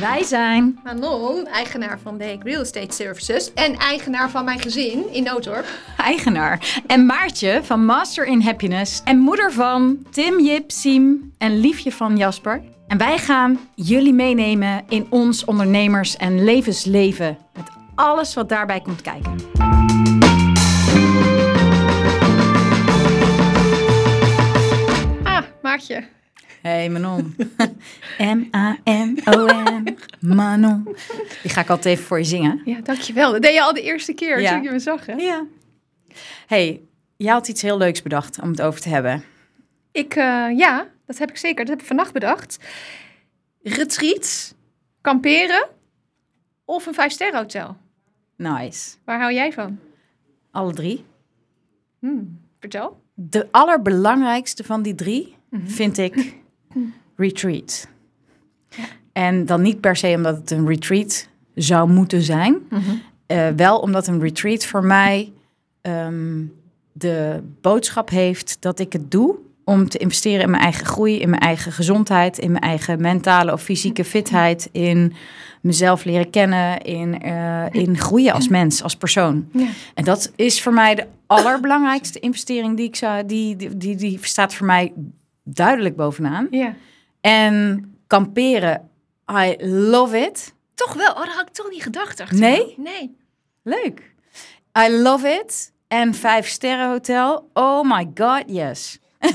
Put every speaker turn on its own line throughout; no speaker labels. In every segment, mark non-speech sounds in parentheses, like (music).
Wij zijn
Manon, eigenaar van Beek Real Estate Services en eigenaar van mijn gezin in Noodorp.
eigenaar. En Maartje van Master in Happiness. En moeder van Tim, Jip, Siem en Liefje van Jasper. En wij gaan jullie meenemen in ons ondernemers- en levensleven. Met alles wat daarbij komt kijken.
Ah, Maartje.
Hey Manon. (laughs) M-A-N-O-N. Manon. Die ga ik altijd even voor je zingen.
Ja, dankjewel. Dat deed je al de eerste keer
Ja.
toen je me zag, hè?
Ja. Hey, jij had iets heel leuks bedacht om het over te hebben.
Ik, eh, ja, dat heb ik zeker. Dat heb ik vannacht bedacht. Retreat, kamperen of een vijfsterren hotel.
Nice.
Waar hou jij van?
Alle drie.
Hmm, vertel.
De allerbelangrijkste van die drie vind ik retreat. En dan niet per se omdat het een retreat zou moeten zijn. Eh, wel omdat een retreat voor mij ehm, de boodschap heeft dat ik het doe om te investeren in mijn eigen groei, in mijn eigen gezondheid, in mijn eigen mentale of fysieke fitheid, in mezelf leren kennen, in, eh, in groeien als mens, als persoon.
Ja.
En dat is voor mij de allerbelangrijkste investering die ik zou, die, die, die, die staat voor mij duidelijk bovenaan.
Ja.
En kamperen, I love it.
Toch wel. Oh, dat had ik toch niet gedacht. dacht ik.
Nee?
Nee.
Leuk. I love it. En vijf sterren hotel. Oh my god, yes. (laughs)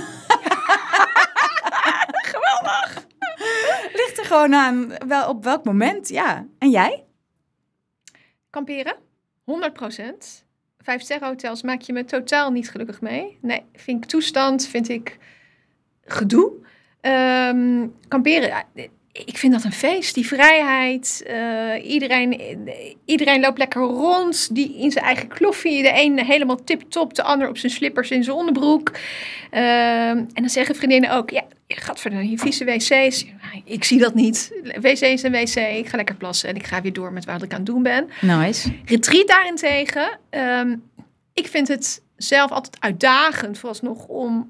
Geweldig. Ligt er gewoon aan wel, op welk moment, ja. En jij?
Kamperen, 100%. Vijf sterren hotels maak je me totaal niet gelukkig mee. Nee, vind ik toestand, vind ik gedoe. Ehm, kamperen, ik vind dat een feest. Die vrijheid. eh, iedereen, iedereen loopt lekker rond. Die in zijn eigen kloffie. De een helemaal tip-top. De ander op zijn slippers in zijn onderbroek. Ehm, en dan zeggen vriendinnen ook... Ja, je gaat verder die vieze wc's. Ik zie dat niet. Wc is een wc. Ik ga lekker plassen. En ik ga weer door met wat ik aan het doen ben.
Nice.
Retreat daarentegen, ehm, ik vind het zelf altijd uitdagend vooralsnog om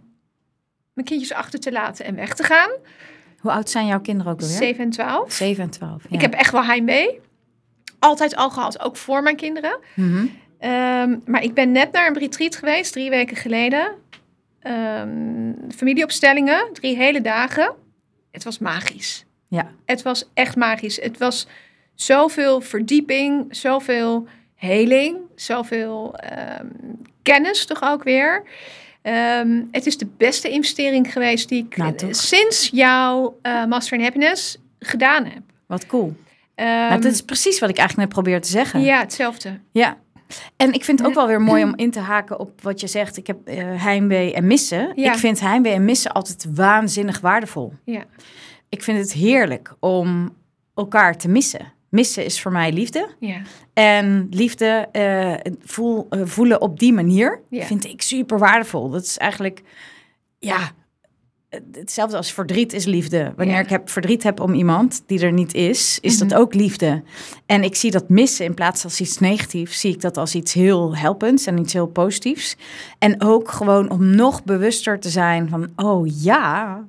mijn kindjes achter te laten en weg te gaan.
Hoe oud zijn jouw kinderen ook alweer?
7 en 12.
7 en 12. Ja.
Ik heb echt wel heimwee. Altijd al gehad, ook voor mijn kinderen.
Mhm.
Ehm, maar ik ben net naar een retreat geweest, drie weken geleden. Ehm, familieopstellingen, drie hele dagen. Het was magisch.
Ja.
Het was echt magisch. Het was zoveel verdieping, zoveel heling, zoveel ehm, kennis toch ook weer. Ehm, het is de beste investering geweest die ik
Nou,
sinds jouw eh, Master in Happiness gedaan heb.
Wat cool.
Ehm,
nou, dat is precies wat ik eigenlijk net probeer te zeggen.
ja, hetzelfde.
Ja. En ik vind het ook wel weer mooi om (clears throat) in te haken op wat je zegt. Ik heb eh, heimwee en missen.
Ja.
Ik vind heimwee en missen altijd waanzinnig waardevol.
Ja.
Ik vind het heerlijk om elkaar te missen. Missen is voor mij liefde.
Ja.
En liefde eh, voel, eh, voelen op die manier
Ja.
vind ik super waardevol. Dat is eigenlijk, ja, hetzelfde als verdriet is liefde. Wanneer
Ja.
ik heb verdriet heb om iemand die er niet is, is
Mhm.
dat ook liefde. En ik zie dat missen in plaats als iets negatiefs, zie ik dat als iets heel helpends en iets heel positiefs. En ook gewoon om nog bewuster te zijn van, oh ja,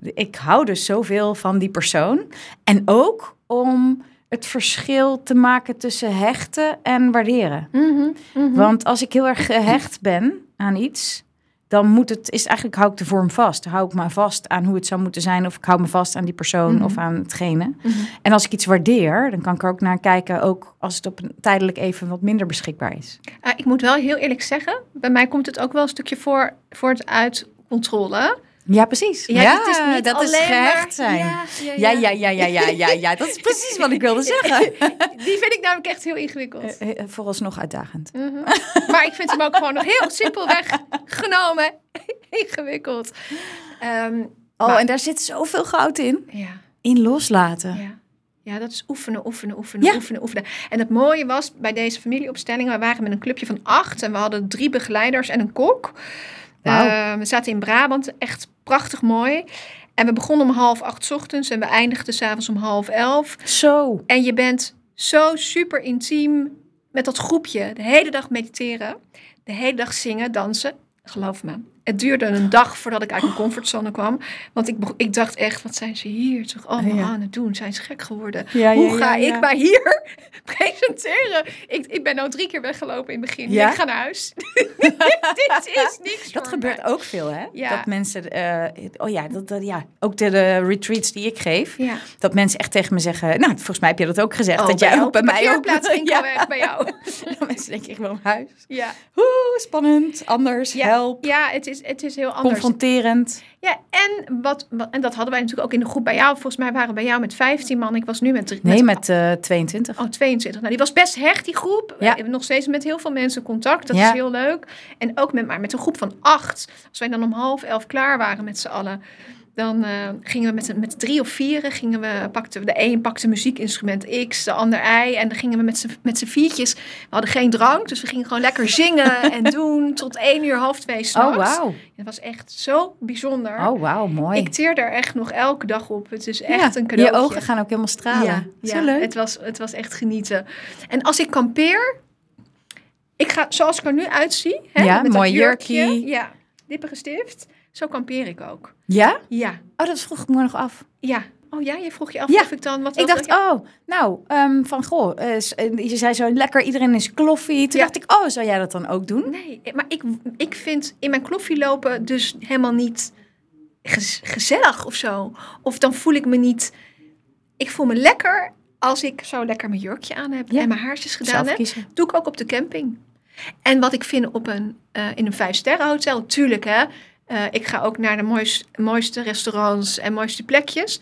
ik hou dus zoveel van die persoon. En ook om het verschil te maken tussen hechten en waarderen.
Mhm, mhm.
Want als ik heel erg gehecht ben aan iets, dan moet het, is eigenlijk hou ik de vorm vast. Hou ik me vast aan hoe het zou moeten zijn, of ik hou me vast aan die persoon
Mhm.
of aan hetgene. En als ik iets waardeer, dan kan ik er ook naar kijken, ook als het op een tijdelijk even wat minder beschikbaar is.
Ah, ik moet wel heel eerlijk zeggen, bij mij komt het ook wel een stukje voor, voort uit controle.
Ja, precies.
Ja, het is niet
dat is gehecht zijn.
Ja,
Ja, ja, ja, ja, ja, ja, ja. Dat is precies wat ik wilde (laughs) zeggen.
Die vind ik namelijk echt heel ingewikkeld.
Eh, eh, Vooralsnog uitdagend.
Mhm. Maar ik vind hem ook gewoon nog heel simpelweg genomen (laughs) ingewikkeld. Ehm,
Oh,
Maar-
en daar zit zoveel goud in.
ja,
In loslaten.
ja. Ja, dat is oefenen, oefenen, oefenen,
Ja.
oefenen, oefenen. En het mooie was bij deze familieopstelling, we waren met een clubje van acht en we hadden drie begeleiders en een kok.
Wauw.
Eh, we zaten in Brabant, echt prachtig mooi. En we begonnen om half acht 's ochtends en we eindigden s'avonds om half elf.
Zo.
En je bent zo super intiem met dat groepje. De hele dag mediteren, de hele dag zingen, dansen. Geloof me, het duurde een dag voordat ik uit mijn comfortzone kwam. Want ik, ik dacht echt, wat zijn ze hier toch allemaal
Ja.
aan het doen? Zijn ze gek geworden?
Ja,
Hoe
ja,
ga ik mij hier (laughs) presenteren? Ik, ik ben nou drie keer weggelopen in het begin. Ik ga naar huis. (laughs) Dit is niks (laughs)
Dat gebeurt
mij.
ook veel, hè? Dat mensen, eh, oh ja, dat, dat, ja, ook de, de retreats die ik geef, dat mensen echt tegen me zeggen, nou, volgens mij heb je dat ook gezegd,
Oh,
dat jij ook bij mij ook.
parkeerplaats ging
ja.
al weg bij jou.
Mensen denken, ik wil naar huis.
Ja,
Oeh, spannend, anders, help,
ja het, is, het is heel anders.
confronterend.
Ja, en, wat, wat, en dat hadden wij natuurlijk ook in de groep bij jou. Volgens mij waren we bij jou met 15 man. Ik was nu met...
Nee, met eh 22.
Oh, 22. Nou, die was best hecht, die groep. We
Ja.
hebben nog steeds met heel veel mensen contact. Dat
Ja.
is heel leuk. En ook met, maar met een groep van acht. Als wij dan om half elf klaar waren met z'n allen... dan eh, gingen we met, met drie of vieren... Gingen we, pakten we, de een pakte muziekinstrument X, de ander Y... en dan gingen we met z'n, viertjes... We hadden geen drank, dus we gingen gewoon lekker zingen (laughs) en doen... tot één uur, half twee
Oh,
s'nachts.
wauw.
Het was echt zo bijzonder.
Oh, wauw, mooi.
Ik teer er echt nog elke dag op. Het is
Ja,
echt een cadeautje.
Je ogen gaan ook helemaal stralen.
Ja,
Zo
ja,
leuk.
Het, was, het was echt genieten. En als ik kampeer, ik ga zoals ik er nu uitzie, hè,
Ja,
met
mooi
jurkje, ja, dippengestift, zo kampeer ik ook.
Ja?
Ja,
Oh, dat vroeg ik me nog af.
ja. Oh ja, je vroeg je af
Ja.
of ik dan wat
Ik dacht, oh, nou, ehm, van goh, eh, eh, je zei zo lekker, iedereen is kloffie. Toen
Ja.
dacht ik, oh, zou jij dat dan ook doen?
Nee, maar ik, ik vind in mijn kloffie lopen dus helemaal niet gez- gezellig of zo. Of dan voel ik me niet... Ik voel me lekker als ik zo lekker mijn jurkje aan heb
Ja.
en mijn haarsjes gedaan heb. Doe ik ook op de camping. En wat ik vind op een, eh, in een vijfsterrenhotel, tuurlijk hè. Eh, ik ga ook naar de moois- mooiste restaurants en mooiste plekjes.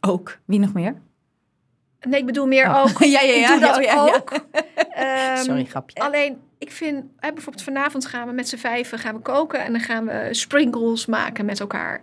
Ook. Wie nog meer?
Nee, ik bedoel meer
Oh.
ook. (laughs)
ja, ja,
Ik
ja.
doe dat
ja, ja.
ook. (laughs) Ehm,
Sorry, grapje.
Alleen, ik vind, hè, bijvoorbeeld vanavond gaan we met z'n vijven gaan we koken en dan gaan we sprinkles maken met elkaar.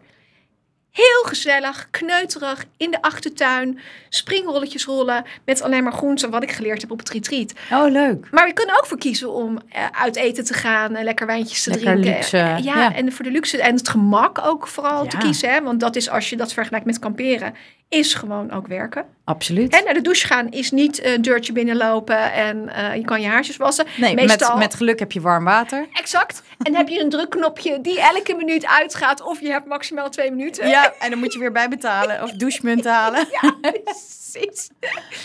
Heel gezellig, kneuterig, in de achtertuin, springrolletjes rollen met alleen maar groenten, wat ik geleerd heb op het retreat.
Oh, leuk.
Maar we kunnen ook voor kiezen om eh, uit eten te gaan en lekker wijntjes te
Lekker
drinken.
luxe,
Eh, ja,
ja.
en voor de luxe en het gemak ook vooral te kiezen. Hè? Want dat is als je dat vergelijkt met kamperen, is gewoon ook werken.
Absoluut.
En naar de douche gaan is niet eh, een deurtje binnenlopen en eh, je kan je haarsjes wassen.
nee,
meestal-
met, met geluk heb je warm water.
Exact. En heb je een drukknopje die elke minuut uitgaat of je hebt maximaal twee minuten.
Ja, en dan moet je weer bijbetalen of douchemunt halen. (laughs)
Ja, precies.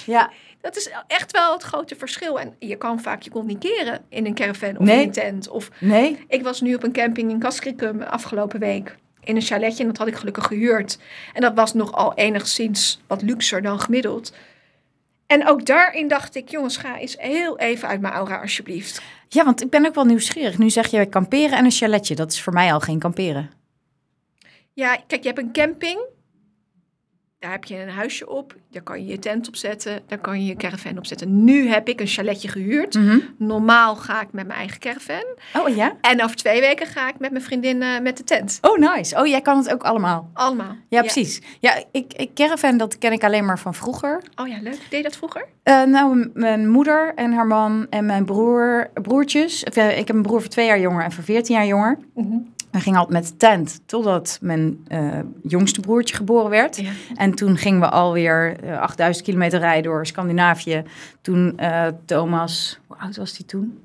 Ja,
Dat is echt wel het grote verschil. En je kan vaak je communiceren in een caravan of
Nee.
in een tent. Of
nee.
Ik was nu op een camping in Castricum afgelopen week. In een chaletje en dat had ik gelukkig gehuurd. En dat was nogal enigszins wat luxer dan gemiddeld. En ook daarin dacht ik, jongens, ga eens heel even uit mijn aura alsjeblieft.
Ja, want ik ben ook wel nieuwsgierig. Nu zeg je kamperen en een chaletje. Dat is voor mij al geen kamperen.
Ja, kijk, je hebt een camping. Daar heb je een huisje op. Daar kan je je tent op zetten. Daar kan je je caravan op zetten. Nu heb ik een chaletje gehuurd. Normaal ga ik met mijn eigen caravan.
Oh ja?
En over twee weken ga ik met mijn vriendin eh, met de tent.
Oh, nice. Oh, jij kan het ook allemaal.
Allemaal.
Ja, precies. Ja, ik, ik caravan, dat ken ik alleen maar van vroeger.
Oh ja, leuk. Deed je dat vroeger?
Eh, nou, mijn moeder en haar man en mijn broer, broertjes. Eh, ik heb een broer van twee jaar jonger en van veertien jaar jonger. We gingen altijd met de tent totdat mijn eh, jongste broertje geboren werd.
Ja.
En toen gingen we alweer eh 8000 kilometer rijden door Scandinavië. Toen eh, Thomas, hoe oud was die toen?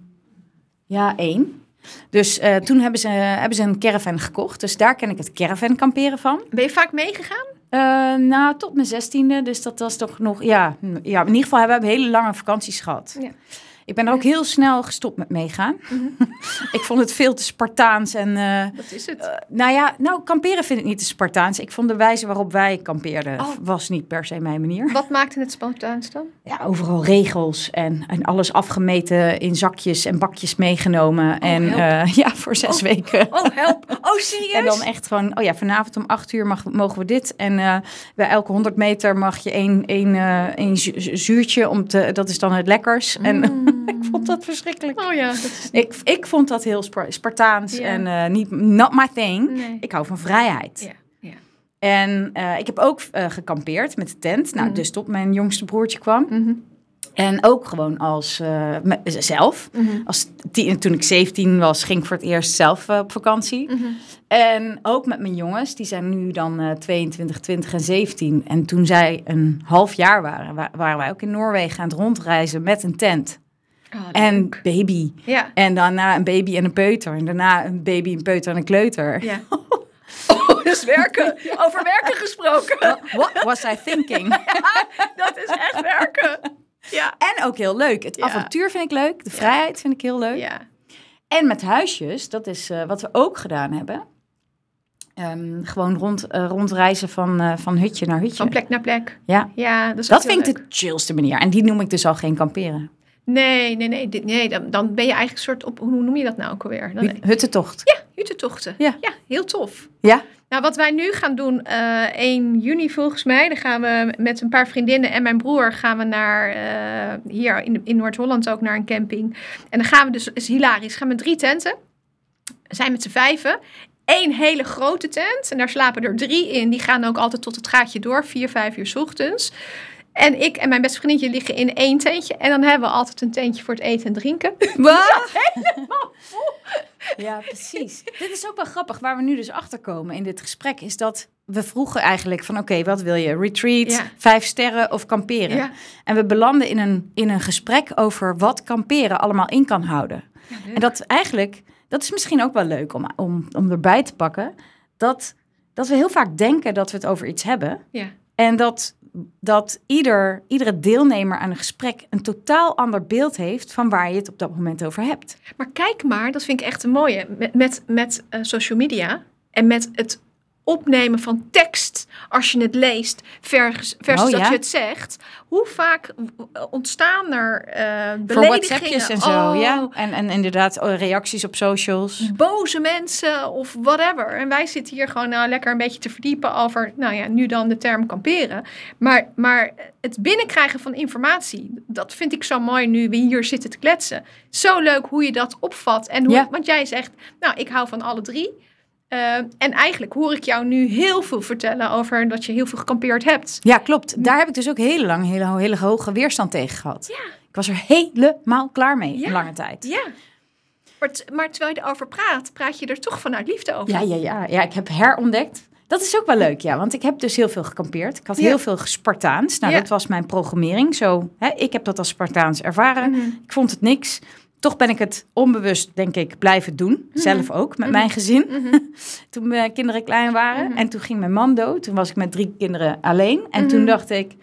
Ja, één. Dus eh, toen hebben ze, hebben ze een caravan gekocht. Dus daar ken ik het caravan kamperen van.
Ben je vaak meegegaan?
Eh, nou, tot mijn zestiende. Dus dat was toch nog... Ja, ja in ieder geval hebben we hele lange vakanties gehad.
Ja.
Ik ben er ook heel snel gestopt met meegaan. (laughs) ik vond het veel te Spartaans. En eh,
Dat is het.
eh, nou ja, nou, kamperen vind ik niet te Spartaans. Ik vond de wijze waarop wij kampeerden...
Oh.
was niet per se mijn manier.
Wat maakte het Spartaans dan?
Ja, overal regels en, en alles afgemeten in zakjes en bakjes meegenomen. en
help.
eh, (laughs) ja, voor zes
Oh.
weken.
Oh, help. Oh, serieus? (laughs)
En dan echt gewoon, oh ja, vanavond om acht uur mag, mogen we dit. En bij elke 100 meter mag je één, één, één zu- zu- zuurtje, om te, dat is dan het lekkers. En (laughs) ik vond dat verschrikkelijk.
Oh ja, dat is...
Ik, ik vond dat heel Spar- Spartaans
Ja.
en eh, niet, not my thing.
Nee.
Ik hou van vrijheid.
Ja.
En eh, ik heb ook eh, gekampeerd met de tent. Nou,
Mhm.
dus tot mijn jongste broertje kwam.
Mhm.
En ook gewoon als zelf.
Mhm.
Als toen ik 17 was, ging ik voor het eerst zelf op vakantie. En ook met mijn jongens, die zijn nu dan eh 22, 20 en 17. En toen zij een half jaar waren, wa- waren wij ook in Noorwegen aan het rondreizen met een tent.
Oh,
en baby.
Ja.
En daarna een baby en een peuter. En daarna een baby, een peuter en een kleuter.
ja. (laughs) Oh, is werken. (laughs) Over werken gesproken.
What was I thinking? (laughs)
Dat is echt werken. Ja.
en ook heel leuk. Het
Ja.
avontuur vind ik leuk. De vrijheid vind ik heel leuk.
Ja.
En met huisjes, dat is eh, wat we ook gedaan hebben. Ehm, gewoon rond, eh, rondreizen van, eh, van hutje naar hutje.
Van plek naar plek.
Ja.
Ja, dat
Dat vind ik de chillste manier. En die noem ik dus al geen kamperen.
Nee, nee, nee. dit- nee dan, dan ben je eigenlijk een soort op... Hoe noem je dat nou ook alweer? Dan,
Hu- Huttentocht.
ja, hutentochten.
Ja.
ja, heel tof.
Ja?
Nou, wat wij nu gaan doen, eh 1 juni volgens mij, dan gaan we met een paar vriendinnen en mijn broer gaan we naar, eh, hier in, in Noord-Holland ook naar een camping. En dan gaan we dus, is hilarisch, gaan we drie tenten. We zijn met z'n vijven. Eén hele grote tent en daar slapen er drie in. Die gaan ook altijd tot het gaatje door, vier, vijf uur 's ochtends. En ik en mijn beste vriendinnetje liggen in één tentje. En dan hebben we altijd een tentje voor het eten en drinken. (laughs)
Wat? Ja, precies. dit is ook wel grappig. Waar we nu dus achter komen in dit gesprek is dat we vroegen eigenlijk van oké, wat wil je? Retreat,
Ja.
vijf sterren of kamperen?
Ja.
En we belanden in een, in een gesprek over wat kamperen allemaal in kan houden. En dat eigenlijk, dat is misschien ook wel leuk om, om, om erbij te pakken. Dat, dat we heel vaak denken dat we het over iets hebben.
Ja.
En dat, dat ieder, iedere deelnemer aan een gesprek een totaal ander beeld heeft van waar je het op dat moment over hebt.
Maar kijk maar, dat vind ik echt een mooie. Met, met, met eh, social media en met het opnemen van tekst als je het leest versus, versus
Oh,
dat
ja?
je het zegt. Hoe vaak ontstaan er
Voor
beledigingen?
En zo,
Oh,
ja. En, en inderdaad oh, reacties op socials.
Boze mensen of whatever. En wij zitten hier gewoon nou lekker een beetje te verdiepen over, nou ja, nu dan de term kamperen. Maar, maar het binnenkrijgen van informatie, dat vind ik zo mooi nu we hier zitten te kletsen. Zo leuk hoe je dat opvat. En hoe,
Ja.
Want jij zegt, nou, ik hou van alle drie. Eh, en eigenlijk hoor ik jou nu heel veel vertellen over dat je heel veel gekampeerd hebt.
Ja, klopt. Daar heb ik dus ook heel lang hele, hele hoge weerstand tegen gehad.
Ja.
Ik was er helemaal klaar mee,
Ja.
een lange tijd.
Ja. Maar, terwijl je erover praat, praat je er toch vanuit liefde over.
Ja, ja, ja. ja, ik heb herontdekt. Dat is ook wel leuk, ja. Want ik heb dus heel veel gekampeerd. Ik had
Ja.
heel veel Spartaans. Nou,
Ja.
dat was mijn programmering. Zo, hè, ik heb dat als Spartaans ervaren.
Mhm.
Ik vond het niks. Toch ben ik het onbewust, denk ik, blijven doen. Zelf ook, met mijn gezin.
Mhm. (laughs)
toen mijn kinderen klein waren.
Mhm.
En toen ging mijn man dood. Toen was ik met drie kinderen alleen. En
Mhm.
toen dacht ik...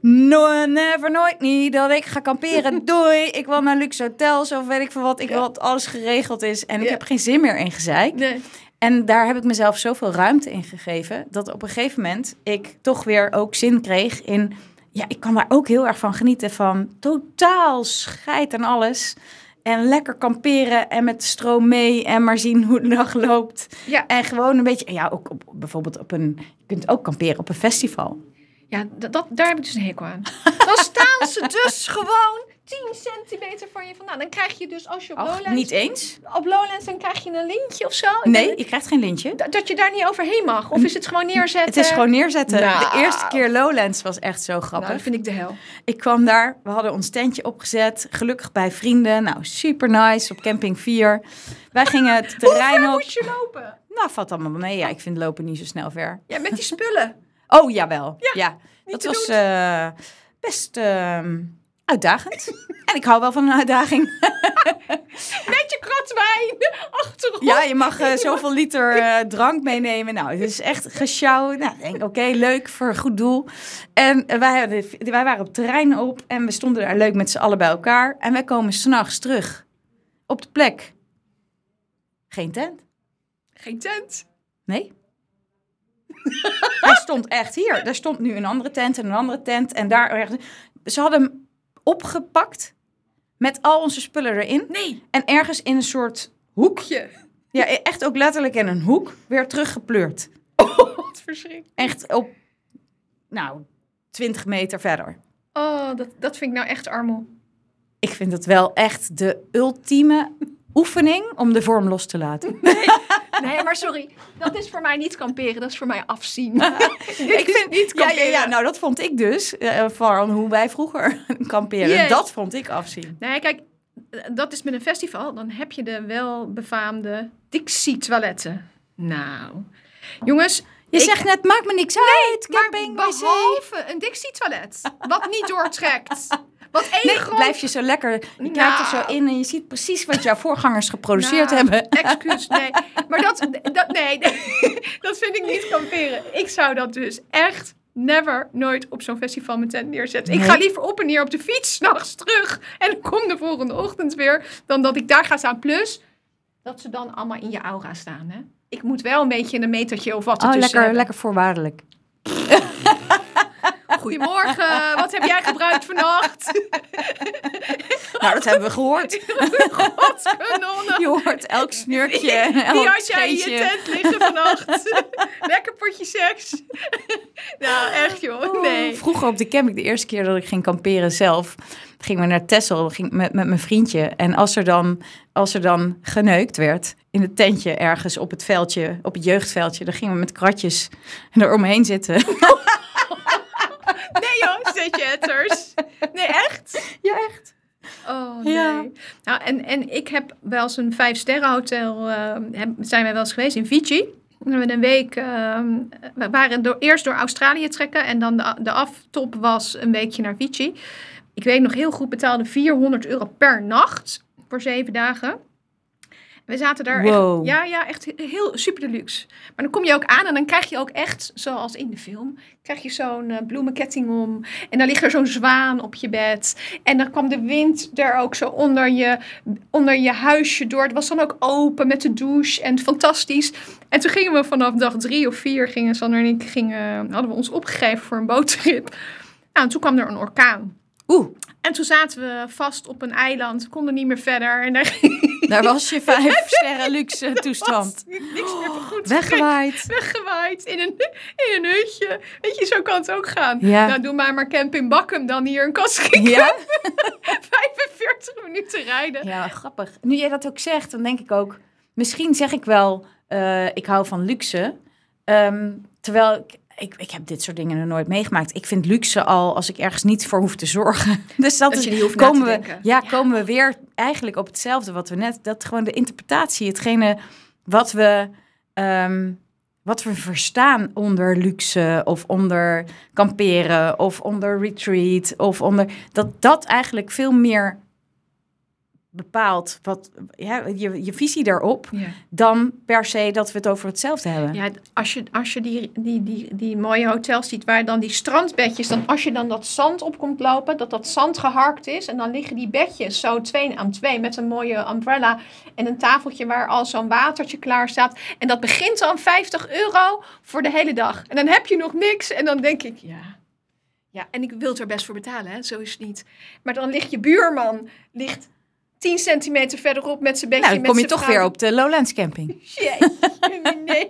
No, never, nooit niet dat ik ga kamperen. (laughs) Doei, ik wil naar luxe hotels of weet ik veel wat. Ik
Ja.
wil dat alles geregeld is. En ik heb geen zin meer in gezeik.
Nee.
En daar heb ik mezelf zoveel ruimte in gegeven... dat op een gegeven moment ik toch weer ook zin kreeg in... Ja, ik kan daar ook heel erg van genieten van totaal scheid en alles... En lekker kamperen en met de stroom mee en maar zien hoe de dag loopt.
Ja.
En gewoon een beetje, ja, ook op, bijvoorbeeld op een, je kunt ook kamperen op een festival.
Ja, dat, dat, daar heb ik dus een hekel aan. Dan staan ze dus gewoon 10 centimeter van je vandaan. Dan krijg je dus als je op
Ach,
Lowlands...
niet eens?
Op Lowlands dan krijg je een lintje of zo. Ik
Nee, je krijgt geen lintje.
Dat, dat je daar niet overheen mag. Of is het gewoon neerzetten?
Het is gewoon neerzetten.
Nou.
De eerste keer Lowlands was echt zo grappig.
Nou, dat vind ik de hel.
Ik kwam daar, we hadden ons tentje opgezet, gelukkig bij vrienden. Nou, super nice, op camping 4. Wij gingen het
Hoe
terrein
ver
op.
moet je lopen?
Nou, valt allemaal mee. Ja, ik vind lopen niet zo snel ver.
Ja, met die spullen.
Oh, jawel. Ja,
Ja, niet
dat
te
was eh, best ehm, uitdagend. en ik hou wel van een uitdaging. (laughs)
Met je krat wijn achterop.
Ja, je mag eh, (laughs) zoveel liter eh, drank meenemen. Nou, het is echt gesjouwd. Nou, denk, oké, leuk voor een goed doel. En eh, wij, hadden, wij waren op terrein op en we stonden daar leuk met z'n allen bij elkaar. En wij komen s'nachts terug op de plek. Geen tent.
Geen tent.
Nee. (laughs) Hij stond echt hier. Daar stond nu een andere tent en een andere tent. En daar. Ze hadden opgepakt met al onze spullen erin.
Nee.
En ergens in een soort hoek
Hoekje.
Ja, e- echt ook letterlijk in een hoek weer teruggepleurd.
Oh, (laughs) wat verschrikkelijk.
Echt op, nou, 20 meter verder.
Oh, dat, dat vind ik nou echt armoe.
Ik vind het wel echt de ultieme oefening om de vorm los te laten.
Nee, (laughs) maar sorry. Dat is voor mij niet kamperen. Dat is voor mij afzien. (laughs)
ik vind
niet
ja, ja,
kamperen.
ja, nou dat vond ik dus eh, van hoe wij vroeger (laughs) kamperen. Dat vond ik afzien.
Nee, kijk, dat is met een festival. Dan heb je de welbefaamde Dixie-toiletten. Nou, jongens.
Je
ik-
zegt net, maakt me niks uit,
maar
camping, wc.
behalve een Dixie-toilet, wat niet doortrekt. (laughs) Wat één
Nee, blijf je zo lekker. Je kijkt er zo
Nou.
in en je ziet precies wat jouw voorgangers geproduceerd
Nou,
hebben. (laughs)
Excuus, nee. Maar dat, dat, nee, (laughs) dat vind ik niet kamperen. Ik zou dat dus echt never, nooit op zo'n festival mijn tent neerzetten. Ik
Nee.
ga liever op en neer op de fiets, (laughs) s'nachts terug. En kom de volgende ochtend weer, dan dat ik daar ga staan. Plus, dat ze dan allemaal in je aura staan, hè. Ik moet wel een beetje een metertje of wat
Oh, lekker,
hebben.
lekker voorwaardelijk.
Goedemorgen, wat heb jij gebruikt vannacht? (laughs)
Nou, dat hebben we gehoord. (laughs) Je hoort elk snurkje, elk
had jij in je tent liggen vannacht? (laughs) Lekker potje seks. nou, echt joh. Nee.
Vroeger op de camping, de eerste keer dat ik ging kamperen zelf, gingen we naar Texel ging met, met mijn vriendje. En als er, dan, als er dan geneukt werd in het tentje ergens op het veldje, op het jeugdveldje, dan gingen we met kratjes eromheen zitten. (laughs)
Nee joh, zet. Nee, echt?
Ja, echt.
Oh nee.
Ja.
Nou, en, en ik heb wel eens een vijf sterren hotel, eh, heb- zijn wij wel eens geweest in Fiji. We hebben een week, eh, we waren door, eerst door Australië trekken en dan de, de aftop was een weekje naar Fiji. Ik weet nog heel goed, betaalde 400 euro per nacht voor zeven dagen. We zaten daar
Wow.
echt, ja, ja, echt heel super deluxe. Maar dan kom je ook aan en dan krijg je ook echt, zoals in de film, krijg je zo'n eh, bloemenketting om. En dan ligt er zo'n zwaan op je bed. En dan kwam de wind er ook zo onder je, onder je huisje door. Het was dan ook open met de douche en fantastisch. En toen gingen we vanaf dag drie of vier, gingen Sander en ik, gingen, hadden we ons opgegeven voor een boottrip. Nou, en toen kwam er een orkaan.
Oeh,
En toen zaten we vast op een eiland, konden niet meer verder. En daar (laughs)
daar was je vijf (laughs) sterren luxe toestand.
niks meer goed.
Weggewaaid.
weggewaaid in een, in een hutje. Weet je, zo kan het ook gaan.
Ja.
Nou, doe maar maar camping Bakkum dan hier een kastje.
Ja? (laughs)
45 minuten rijden.
Ja, grappig. Nu jij dat ook zegt, dan denk ik ook... Misschien zeg ik wel, eh, ik hou van luxe. Ehm, terwijl ik, ik, ik heb dit soort dingen nog nooit meegemaakt. Ik vind luxe al als ik ergens niet voor hoef te zorgen. (laughs) Dus dat, is, komen we, Ja. komen we weer eigenlijk op hetzelfde wat we net... Dat gewoon de interpretatie, hetgene wat we... ehm, wat we verstaan onder luxe of onder kamperen of onder retreat of onder dat dat eigenlijk veel meer bepaalt wat ja, je, je visie daarop
Ja.
dan per se dat we het over hetzelfde hebben.
Ja, als je, als je die, die, die, die mooie hotels ziet waar dan die strandbedjes, dan als je dan dat zand op komt lopen, dat dat zand geharkt is en dan liggen die bedjes zo twee aan twee met een mooie umbrella en een tafeltje waar al zo'n watertje klaar staat. En dat begint aan 50 euro voor de hele dag. En dan heb je nog niks en dan denk ik, ja, ja, en ik wil het er best voor betalen, hè? zo is het niet. Maar dan ligt je buurman, ligt 10 centimeter verderop met zijn bedje.
nou, dan kom je toch
vrouw.
weer op de Lowlands camping. (laughs)
Jeetje, nee,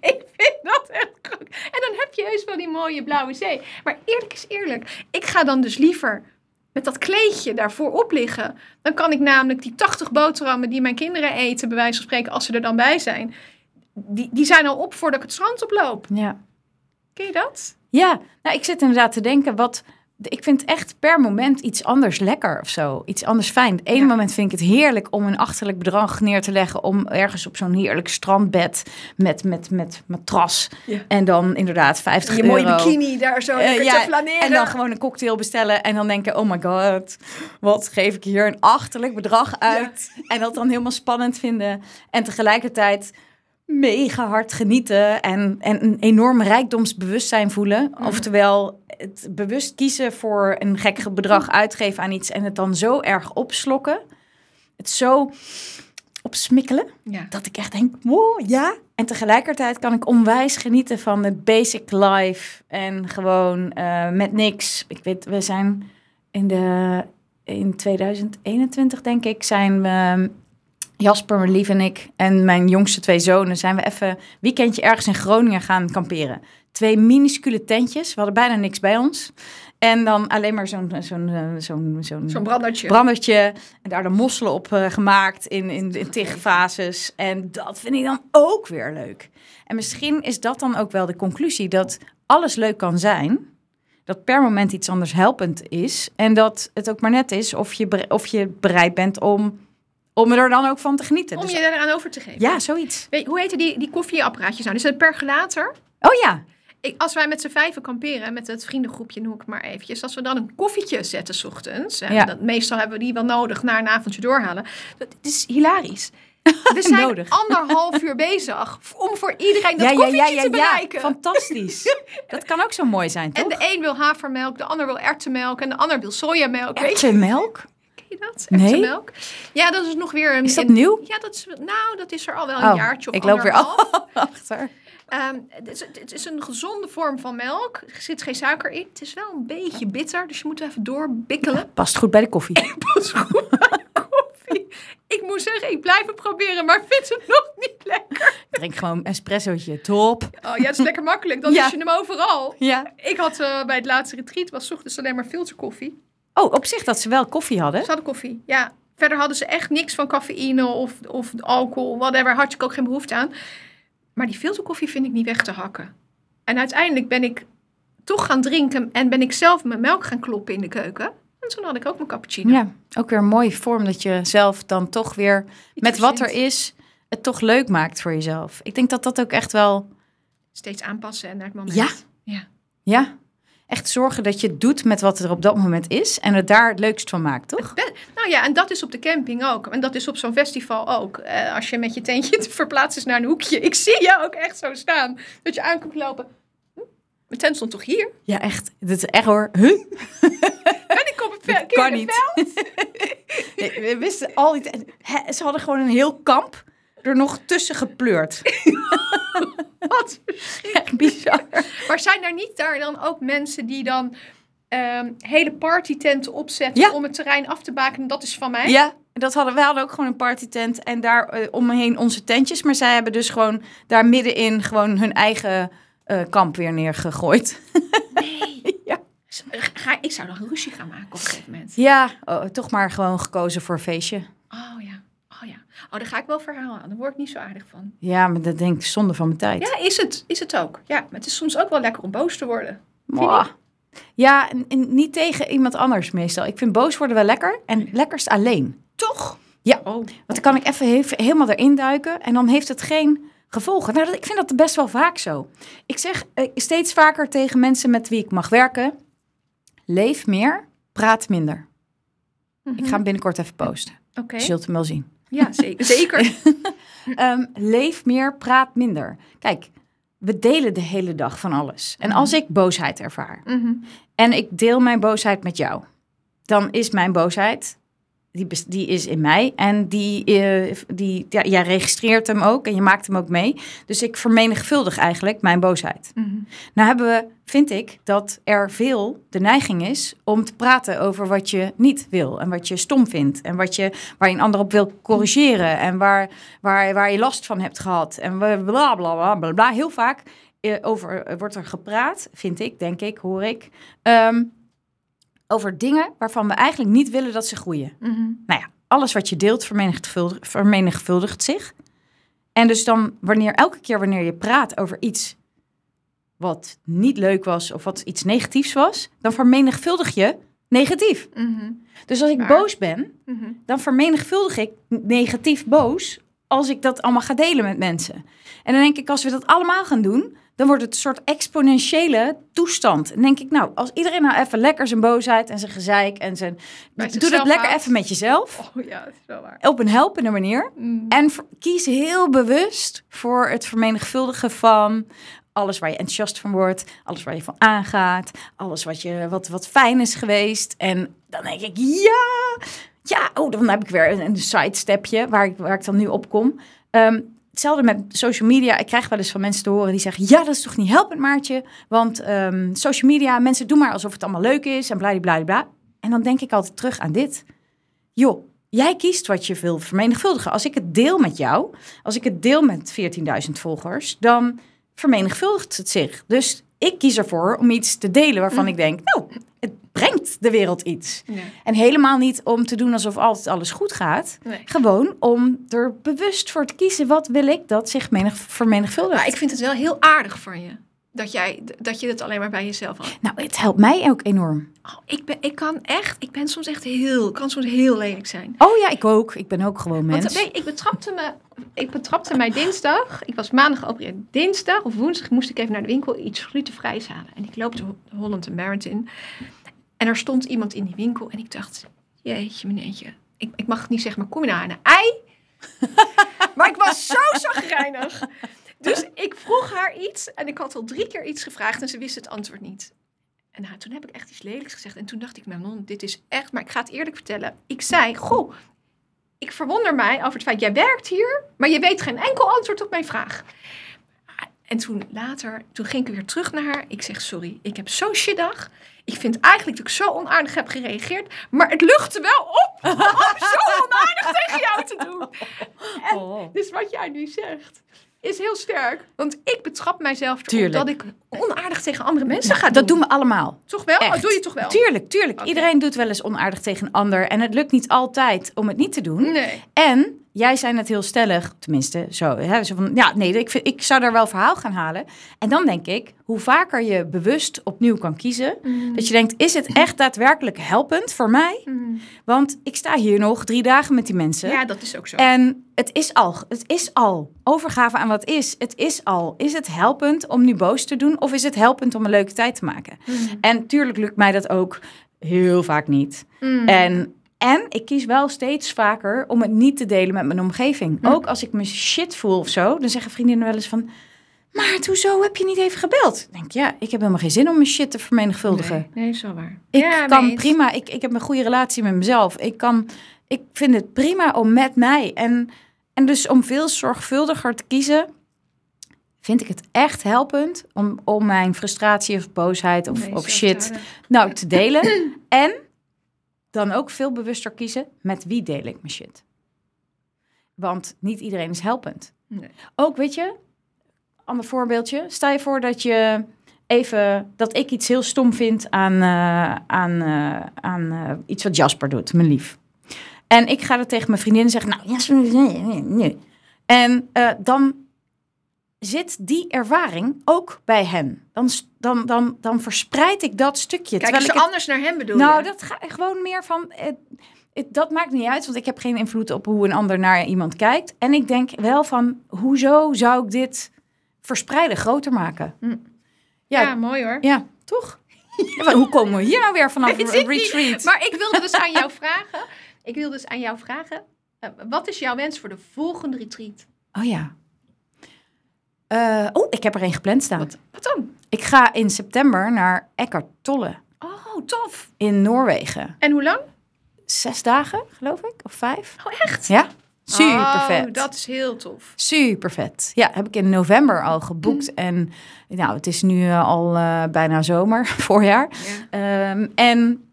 ik vind dat echt goed. En dan heb je heus wel die mooie blauwe zee. Maar eerlijk is eerlijk, ik ga dan dus liever met dat kleedje daarvoor op liggen. Dan kan ik namelijk die 80 boterhammen die mijn kinderen eten, bij wijze van spreken, als ze er dan bij zijn, die, die zijn al op voordat ik het strand oploop.
Ja.
Ken je dat?
Ja, nou, ik zit inderdaad te denken, wat, ik vind echt per moment iets anders lekker of zo. Iets anders fijn. Het ene
Ja.
moment vind ik het heerlijk om een achterlijk bedrag neer te leggen om ergens op zo'n heerlijk strandbed met, met, met matras.
Ja.
En dan inderdaad 50
Je
euro.
mooie bikini daar zo lekker
ja,
te flaneren.
En dan gewoon een cocktail bestellen en dan denken, oh my god, wat geef ik hier een achterlijk bedrag uit? En dat dan helemaal spannend vinden. En tegelijkertijd mega hard genieten en, en een enorm rijkdomsbewustzijn voelen. Oftewel, het bewust kiezen voor een gek bedrag uitgeven aan iets en het dan zo erg opslokken. Het zo opsmikkelen
Ja.
dat ik echt denk, wow, ja. En tegelijkertijd kan ik onwijs genieten van het basic life en gewoon eh, met niks. Ik weet, we zijn in de in 2021 denk ik zijn we Jasper, mijn lief en ik en mijn jongste twee zonen zijn we even weekendje ergens in Groningen gaan kamperen. Twee minuscule tentjes, we hadden bijna niks bij ons. En dan alleen maar zo'n zo'n eh, zo'n zo'n
Zo'n brandertje.
brandertje. En daar de mosselen op eh, gemaakt in, in, in tig fases. En dat vind ik dan ook weer leuk. En misschien is dat dan ook wel de conclusie dat alles leuk kan zijn. Dat per moment iets anders helpend is. En dat het ook maar net is of je, of je bereid bent om, om er dan ook van te genieten.
Om
Dus-
je eraan over te geven.
ja, zoiets.
Weet, hoe heten die, die koffieapparaatjes nou? Is dat een percolator?
Oh ja.
Ik, als wij met z'n vijven kamperen, met het vriendengroepje noem ik maar eventjes. Als we dan een koffietje zetten 's ochtends. En
Ja.
dat, meestal hebben we die wel nodig na een avondje doorhalen. Dat het is hilarisch. (laughs) We zijn
Nodig.
anderhalf uur bezig om voor iedereen dat koffietje te bereiken.
Fantastisch. (laughs) Dat kan ook zo mooi zijn,
en
toch?
de een wil havermelk, de ander wil erwtenmelk en de ander wil sojamelk.
Erwtenmelk?
Je dat?
Nee.
Erwtenmelk? Ja, dat is nog weer een...
Is dat
een-
nieuw?
Ja, dat is, nou, dat is er al wel een
Oh,
jaartje of
ik loop weer
anderhalf. (laughs)
achter.
Ehm, het, is, het is een gezonde vorm van melk. Er zit geen suiker in. Het is wel een beetje bitter, dus je moet even doorbikkelen.
Past goed bij de koffie. (laughs)
Pas goed bij koffie. Ik moet zeggen, ik blijf het proberen, maar vind het nog niet lekker.
Drink gewoon een espressootje. Top.
Oh ja, het is lekker makkelijk. Dan (laughs)
Ja.
is je hem overal.
Ja.
Ik had eh, bij het laatste retreat, was ochtends alleen maar filterkoffie.
Oh, op zich dat ze wel koffie hadden.
Ze hadden koffie, ja. Verder hadden ze echt niks van cafeïne of, of alcohol, whatever. Had ik ook geen behoefte aan. Maar die filterkoffie vind ik niet weg te hakken. En uiteindelijk ben ik toch gaan drinken en ben ik zelf mijn melk gaan kloppen in de keuken. En toen had ik ook mijn cappuccino.
Ja, ook weer een mooie vorm dat je zelf dan toch weer met wat er is, het toch leuk maakt voor jezelf. Ik denk dat dat ook echt wel,
Steeds aanpassen en naar het moment.
Ja.
ja.
ja, echt zorgen dat je het doet met wat er op dat moment is en het daar het leukst van maakt, toch?
Nou ja, en dat is op de camping ook. En dat is op zo'n festival ook. Eh, als je met je tentje (laughs) te verplaatst is naar een hoekje. Ik zie je ook echt zo staan. Dat je aankomt lopen. Hm, Mijn tent stond toch hier?
Ja, echt. Dit is echt hoor. (laughs) Huh?
En ik kom het
kan niet. (laughs) Nee, we wisten al die Ze hadden gewoon een heel kamp er nog tussen gepleurd. (laughs)
Wat?
Echt bizar.
Maar zijn er niet daar dan ook mensen die dan ehm, hele partytenten opzetten
Ja.
om het terrein af te bakenen? Dat is van mij.
Ja, dat hadden, wij hadden ook gewoon een partytent en daar eh, omheen onze tentjes. Maar zij hebben dus gewoon daar middenin gewoon hun eigen eh, kamp weer neergegooid.
Nee. (laughs)
Ja.
Ga, ik zou dan ruzie gaan maken op een gegeven moment.
Ja, oh, toch maar gewoon gekozen voor een feestje.
Oh ja. Oh daar ga ik wel verhalen aan. Daar word ik niet zo aardig van.
Ja, maar dat denk ik zonde van mijn tijd.
Ja, is het. Is het ook. Ja, maar het is soms ook wel lekker om boos te worden.
Mwah. Ja, en, en niet tegen iemand anders meestal. Ik vind boos worden wel lekker en lekkerst alleen.
Toch?
Ja.
Oh.
Want dan kan ik even he- helemaal erin duiken en dan heeft het geen gevolgen. Nou, ik vind dat best wel vaak zo. Ik zeg eh, steeds vaker tegen mensen met wie ik mag werken: leef meer, praat minder. Ik ga hem binnenkort even posten.
Oké.
Je zult hem wel zien.
Ja, (laughs) zeker. zeker. (laughs)
Ehm, leef meer, praat minder. Kijk, we delen de hele dag van alles. En als ik boosheid ervaar
Mhm.
en ik deel mijn boosheid met jou, dan is mijn boosheid, die, die is in mij. En die, eh, die, ja, jij registreert hem ook en je maakt hem ook mee. Dus ik vermenigvuldig eigenlijk mijn boosheid.
Mhm.
Nou hebben we, vind ik, dat er veel de neiging is om te praten over wat je niet wil. En wat je stom vindt. En wat je, waar je een ander op wil corrigeren. En waar, waar, waar je last van hebt gehad. En bla bla bla bla bla. Heel vaak eh, over, wordt er gepraat, vind ik, denk ik, hoor ik. ehm, over dingen waarvan we eigenlijk niet willen dat ze groeien.
Mhm.
Nou ja, alles wat je deelt vermenigvuldigt, vermenigvuldigt zich. En dus dan, wanneer elke keer wanneer je praat over iets wat niet leuk was of wat iets negatiefs was, dan vermenigvuldig je negatief.
Mhm.
Dus als ik
Waar?
boos ben,
Mhm.
dan vermenigvuldig ik negatief boos als ik dat allemaal ga delen met mensen. En dan denk ik, als we dat allemaal gaan doen, dan wordt het een soort exponentiële toestand. En denk ik, nou, als iedereen nou even lekker zijn boosheid en zijn gezeik en zijn... Doe dat lekker even met jezelf,
Oh ja, dat is wel waar.
op een helpende manier.
Mm.
En kies heel bewust voor het vermenigvuldigen van alles waar je enthousiast van wordt, alles waar je van aangaat, alles wat, je, wat, wat fijn is geweest. En dan denk ik, ja, ja, oh, dan heb ik weer een, een sidestepje waar ik, waar ik dan nu op kom. Ehm, hetzelfde met social media. Ik krijg wel eens van mensen te horen die zeggen, ja, dat is toch niet helpend, Maartje? Want ehm, social media, mensen doen maar alsof het allemaal leuk is en bladibladibla. En dan denk ik altijd terug aan dit. Joh, jij kiest wat je wil vermenigvuldigen. Als ik het deel met jou, als ik het deel met 14.000 volgers, dan vermenigvuldigt het zich. Dus ik kies ervoor om iets te delen waarvan ik denk, nou, brengt de wereld iets. En helemaal niet om te doen alsof altijd alles goed gaat.
Nee.
Gewoon om er bewust voor te kiezen, wat wil ik dat zich menig, vermenigvuldigt.
Maar ik vind het wel heel aardig van je. Dat, jij, dat je het alleen maar bij jezelf had.
Nou, het helpt mij ook enorm.
Oh, ik, ben, ik kan echt, ik ben soms echt heel, kan soms heel lelijk zijn.
Oh ja, ik ook. Ik ben ook gewoon
Want
mens.
nee, ik betrapte me, ik betrapte mij dinsdag. Ik was maandag geopereerd. Dinsdag of woensdag moest ik even naar de winkel iets glutenvrijs halen. En ik loop de Ho- Holland Marathon. En er stond iemand in die winkel en ik dacht, jeetje meneertje. Ik, ik mag het niet zeggen, maar kom je nou aan een ei? (laughs) maar ik was zo zagrijnig. Dus ik vroeg haar iets en ik had al drie keer iets gevraagd en ze wist het antwoord niet. En nou, toen heb ik echt iets lelijks gezegd. En toen dacht ik, Manon, dit is echt... Maar ik ga het eerlijk vertellen. Ik zei, goh, ik verwonder mij over het feit, jij werkt hier, maar je weet geen enkel antwoord op mijn vraag. En toen later, toen ging ik weer terug naar haar. Ik zeg, sorry, ik heb zo'n shitdag. Ik vind eigenlijk dat ik zo onaardig heb gereageerd. Maar het luchtte wel op om zo onaardig tegen jou te doen. En
Oh.
dus wat jij nu zegt, is heel sterk. Want ik betrap mijzelf erop
Tuurlijk.
dat ik onaardig tegen andere mensen ga doen.
Dat doen we allemaal.
Toch wel?
Echt.
Oh, doe je toch wel?
Tuurlijk, tuurlijk. Iedereen doet wel eens onaardig tegen een ander. En het lukt niet altijd om het niet te doen.
Nee.
En jij zei het heel stellig, tenminste, zo. Hè, zo van, ja, nee, ik, vind, ik zou daar wel verhaal gaan halen. En dan denk ik, hoe vaker je bewust opnieuw kan kiezen, dat je denkt, is het echt daadwerkelijk helpend voor mij?
Mm.
Want ik sta hier nog drie dagen met die mensen.
Ja, dat is ook zo.
En het is al, het is al. Overgave aan wat is, het is al. Is het helpend om nu boos te doen of is het helpend om een leuke tijd te maken?
Mm.
En tuurlijk lukt mij dat ook heel vaak niet. En, en ik kies wel steeds vaker om het niet te delen met mijn omgeving.
Hm.
Ook als ik me shit voel of zo, dan zeggen vriendinnen wel eens van... Maar hoezo heb je niet even gebeld? Ik denk, ja, ik heb helemaal geen zin om mijn shit te vermenigvuldigen.
Nee, nee, is wel waar.
Ik
Ja,
kan prima, ik, ik heb een goede relatie met mezelf. Ik, kan, ik vind het prima om met mij. En, en dus om veel zorgvuldiger te kiezen, vind ik het echt helpend om, om mijn frustratie of boosheid of,
Nee,
of shit nou te delen. (clears throat) en dan ook veel bewuster kiezen met wie deel ik mijn shit. Want niet iedereen is helpend.
Nee.
Ook, weet je, ander voorbeeldje. Stel je voor dat je even, dat ik iets heel stom vind aan, eh, aan, eh, aan eh, iets wat Jasper doet, mijn lief. En ik ga dat tegen mijn vriendin zeggen, nou, Jasper, nee, nee, nee. En dan zit die ervaring ook bij hen. Dan, dan, dan, dan verspreid ik dat stukje.
Kijk,
het-
anders naar hem bedoel
nou,
je?
dat gaat gewoon meer van. eh, het- dat maakt niet uit, want ik heb geen invloed op hoe een ander naar iemand kijkt. En ik denk wel van, hoezo zou ik dit verspreiden, groter maken?
Hm.
Ja,
Ja, mooi hoor.
toch? (laughs) Ja, maar hoe komen we hier nou weer vanaf een
niet.
retreat?
Maar ik wilde dus aan jou (laughs) vragen. Ik wilde dus aan jou vragen. eh, wat is jouw wens voor de volgende retreat?
Oh ja. Eh, oh, ik heb er één gepland staan.
Wat, wat dan?
Ik ga in september naar Eckhart Tolle
Oh, tof.
in Noorwegen.
En hoe lang?
Zes dagen, geloof ik, of vijf.
Oh, echt?
Ja, super
Oh,
vet.
dat is heel tof.
Super vet. Ja, heb ik in november al geboekt.
Mm.
En nou, het is nu eh, al eh, bijna zomer, (laughs) voorjaar.
Ja.
Ehm, en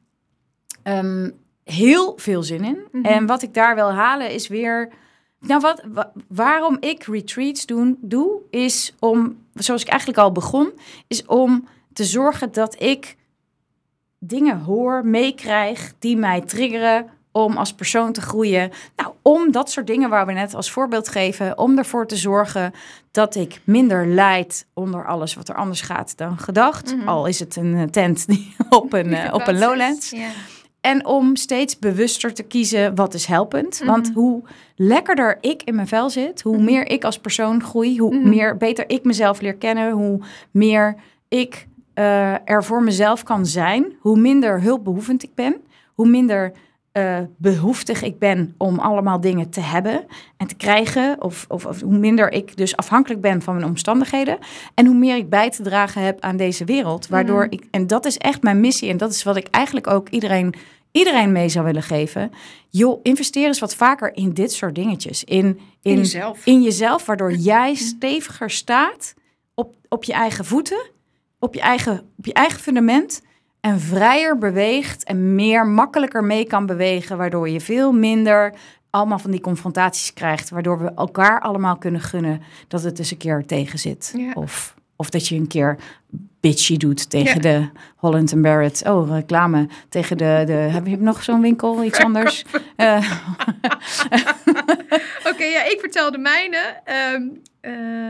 ehm, heel veel zin in.
Mhm.
En wat ik daar wil halen is weer... Nou, wat, wa- waarom ik retreats doen, doe, is om, zoals ik eigenlijk al begon, is om te zorgen dat ik dingen hoor, meekrijg, die mij triggeren om als persoon te groeien. Nou, om dat soort dingen waar we net als voorbeeld geven, om ervoor te zorgen dat ik minder lijd onder alles wat er anders gaat dan gedacht.
Mhm.
Al is het een eh, tent (laughs) die op een, eh, op een lowlands.
Ja.
En om steeds bewuster te kiezen wat is helpend. Want
Mhm.
hoe lekkerder ik in mijn vel zit, hoe
Mhm.
meer ik als persoon groei, hoe
Mhm.
meer beter ik mezelf leer kennen, hoe meer ik eh, er voor mezelf kan zijn, hoe minder hulpbehoevend ik ben, hoe minder eh, behoeftig ik ben om allemaal dingen te hebben en te krijgen, of, of, of hoe minder ik dus afhankelijk ben van mijn omstandigheden en hoe meer ik bij te dragen heb aan deze wereld, waardoor
Mhm.
ik en dat is echt mijn missie en dat is wat ik eigenlijk ook iedereen iedereen mee zou willen geven. Joh, investeer eens wat vaker in dit soort dingetjes, in
In
in
jezelf.
in jezelf, waardoor jij steviger staat op, op je eigen voeten, op je eigen, op je eigen fundament en vrijer beweegt en meer makkelijker mee kan bewegen, waardoor je veel minder allemaal van die confrontaties krijgt, waardoor we elkaar allemaal kunnen gunnen dat het eens een keer tegen zit.
Ja.
Of, of dat je een keer bitchy doet tegen
Ja.
de Holland Barrett. Oh, reclame. Tegen de, de heb je nog zo'n winkel, iets anders? (laughs) Eh,
Oké, ja, ik vertel de mijne. Ehm, eh,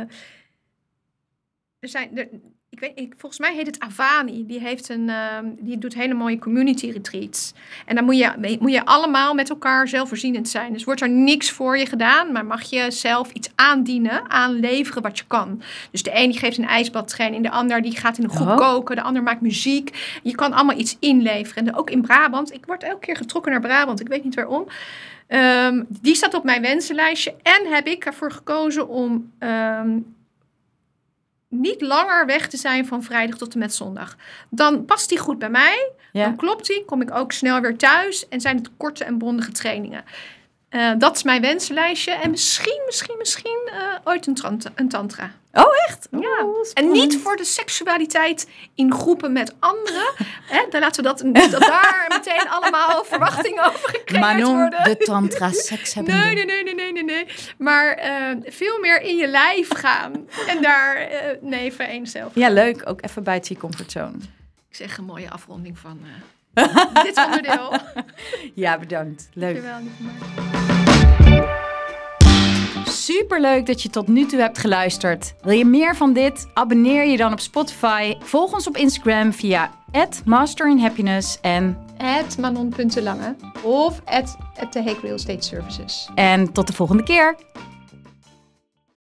er zijn, er, ik weet ik, volgens mij heet het Avani. Die, heeft een, ehm, die doet hele mooie community retreats. En dan moet je, moet je allemaal met elkaar zelfvoorzienend zijn. Dus wordt er niks voor je gedaan, maar mag je zelf iets aandienen, aanleveren wat je kan. Dus de een die geeft een ijsbadtraining, de ander die gaat in een groep
Oh.
koken, de ander maakt muziek. Je kan allemaal iets inleveren. En ook in Brabant, ik word elke keer getrokken naar Brabant, ik weet niet waarom. Ehm, die staat op mijn wensenlijstje. En heb ik ervoor gekozen om ehm, niet langer weg te zijn van vrijdag tot en met zondag. Dan past die goed bij mij.
Ja.
Dan klopt die. Kom ik ook snel weer thuis. En zijn het korte en bondige trainingen. Eh, dat is mijn wensenlijstje. En misschien, misschien, misschien eh, ooit een, tantra.
Oh, echt?
Ja. En niet voor de seksualiteit in groepen met anderen. (laughs) Hè, dan laten we dat, dat daar meteen allemaal (laughs) verwachtingen over gecreëerd
Manon,
worden.
de tantra seks (laughs) hebben.
Nee, nee, nee, nee, nee, nee, nee. Maar eh, veel meer in je lijf gaan. En daar, nee, vereenzelvigen.
Ja, leuk. Ook even buiten je comfortzone.
Ik zeg een mooie afronding van dit onderdeel.
Ja, bedankt. Leuk.
Dankjewel, lieve Mark.
Super leuk dat je tot nu toe hebt geluisterd. Wil je meer van dit? Abonneer je dan op Spotify. Volg ons op Instagram via @masterinhappiness en
manon.lange of the Hague Real Estate Services.
en tot de volgende keer.